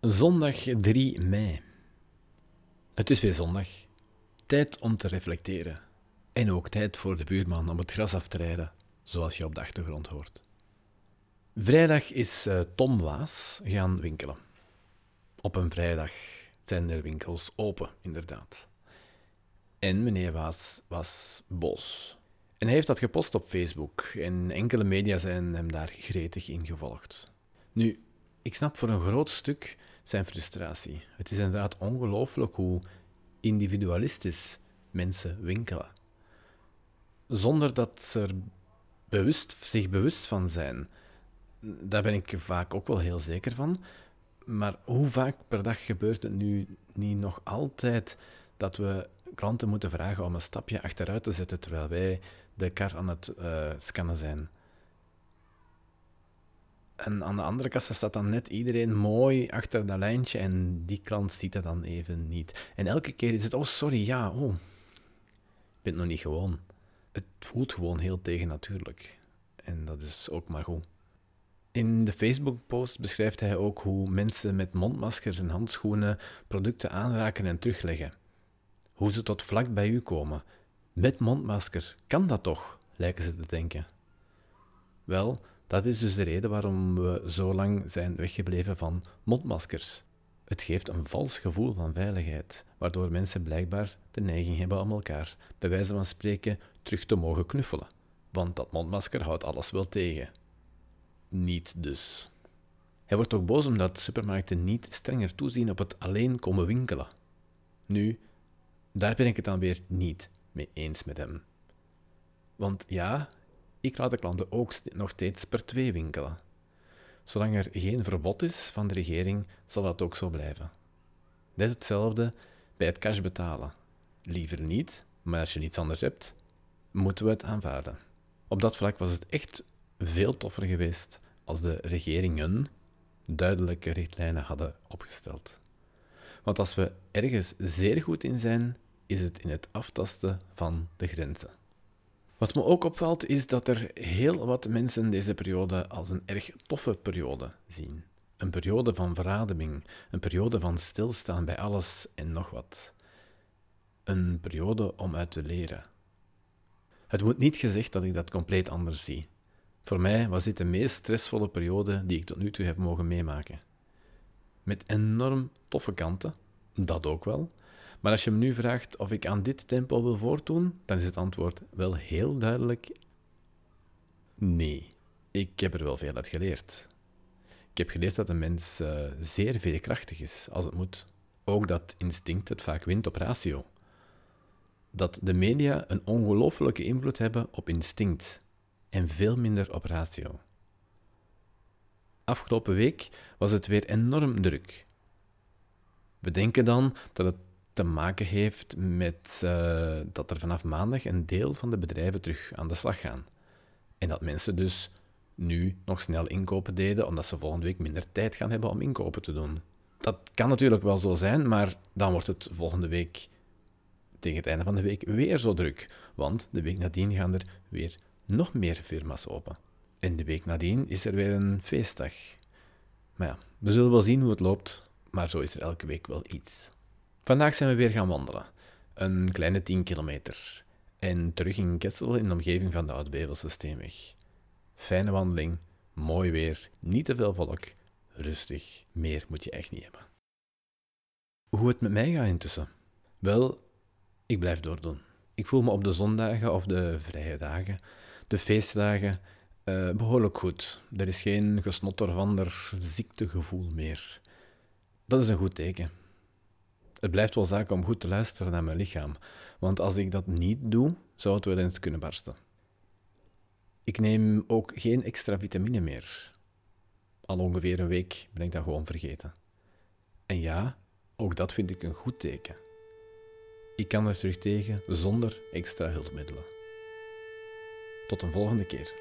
Zondag 3 mei. Het is weer zondag. Tijd om te reflecteren. En ook tijd voor de buurman om het gras af te rijden, zoals je op de achtergrond hoort. Vrijdag is uh, Tom Waas gaan winkelen. Op een vrijdag zijn er winkels open, inderdaad. En meneer Waas was boos. En hij heeft dat gepost op Facebook en enkele media zijn hem daar gretig in gevolgd. Nu, ik snap voor een groot stuk zijn frustratie. Het is inderdaad ongelooflijk hoe individualistisch mensen winkelen. Zonder dat ze er bewust, zich bewust van zijn. Daar ben ik vaak ook wel heel zeker van. Maar hoe vaak per dag gebeurt het nu niet nog altijd dat we klanten moeten vragen om een stapje achteruit te zetten terwijl wij de kar aan het uh, scannen zijn? En aan de andere kassa staat dan net iedereen mooi achter dat lijntje en die klant ziet dat dan even niet. En elke keer is het, oh sorry, ja, oh. Ik ben het nog niet gewoon. Het voelt gewoon heel tegennatuurlijk. En dat is ook maar goed. In de Facebook-post beschrijft hij ook hoe mensen met mondmaskers en handschoenen producten aanraken en terugleggen. Hoe ze tot vlak bij u komen. Met mondmasker, kan dat toch? lijken ze te denken. Wel, dat is dus de reden waarom we zo lang zijn weggebleven van mondmaskers. Het geeft een vals gevoel van veiligheid, waardoor mensen blijkbaar de neiging hebben om elkaar, bij wijze van spreken, terug te mogen knuffelen. Want dat mondmasker houdt alles wel tegen. Niet dus. Hij wordt ook boos omdat supermarkten niet strenger toezien op het alleen komen winkelen. Nu, daar ben ik het dan weer niet mee eens met hem. Want ja, ik laat de klanten ook nog steeds per twee winkelen. Zolang er geen verbod is van de regering, zal dat ook zo blijven. Net hetzelfde bij het cash betalen. Liever niet, maar als je niets anders hebt, moeten we het aanvaarden. Op dat vlak was het echt veel toffer geweest als de regeringen duidelijke richtlijnen hadden opgesteld. Want als we ergens zeer goed in zijn, is het in het aftasten van de grenzen. Wat me ook opvalt is dat er heel wat mensen deze periode als een erg toffe periode zien. Een periode van verademing, een periode van stilstaan bij alles en nog wat. Een periode om uit te leren. Het moet niet gezegd dat ik dat compleet anders zie. Voor mij was dit de meest stressvolle periode die ik tot nu toe heb mogen meemaken. Met enorm toffe kanten, dat ook wel, maar als je me nu vraagt of ik aan dit tempo wil voortdoen, dan is het antwoord wel heel duidelijk nee. Ik heb er wel veel uit geleerd. Ik heb geleerd dat een mens uh, zeer veerkrachtig is als het moet. Ook dat instinct het vaak wint op ratio. Dat de media een ongelooflijke invloed hebben op instinct en veel minder op ratio. Afgelopen week was het weer enorm druk. We denken dan dat het te maken heeft met uh, dat er vanaf maandag een deel van de bedrijven terug aan de slag gaan. En dat mensen dus nu nog snel inkopen deden, omdat ze volgende week minder tijd gaan hebben om inkopen te doen. Dat kan natuurlijk wel zo zijn, maar dan wordt het volgende week, tegen het einde van de week, weer zo druk. Want de week nadien gaan er weer nog meer firma's open. En de week nadien is er weer een feestdag. Maar ja, we zullen wel zien hoe het loopt, maar zo is er elke week wel iets. Vandaag zijn we weer gaan wandelen. Een kleine 10 kilometer. En terug in Kessel in de omgeving van de Oud-Bevelse Steenweg. Fijne wandeling, mooi weer, niet te veel volk, rustig. Meer moet je echt niet hebben. Hoe het met mij gaat intussen? Wel, ik blijf doordoen. Ik voel me op de zondagen of de vrije dagen, de feestdagen, uh, behoorlijk goed. Er is geen gesnotter van ziektegevoel meer. Dat is een goed teken het blijft wel zaak om goed te luisteren naar mijn lichaam. Want als ik dat niet doe, zou het wel eens kunnen barsten. Ik neem ook geen extra vitamine meer. Al ongeveer een week ben ik dat gewoon vergeten. En ja, ook dat vind ik een goed teken. Ik kan er terug tegen zonder extra hulpmiddelen. Tot een volgende keer.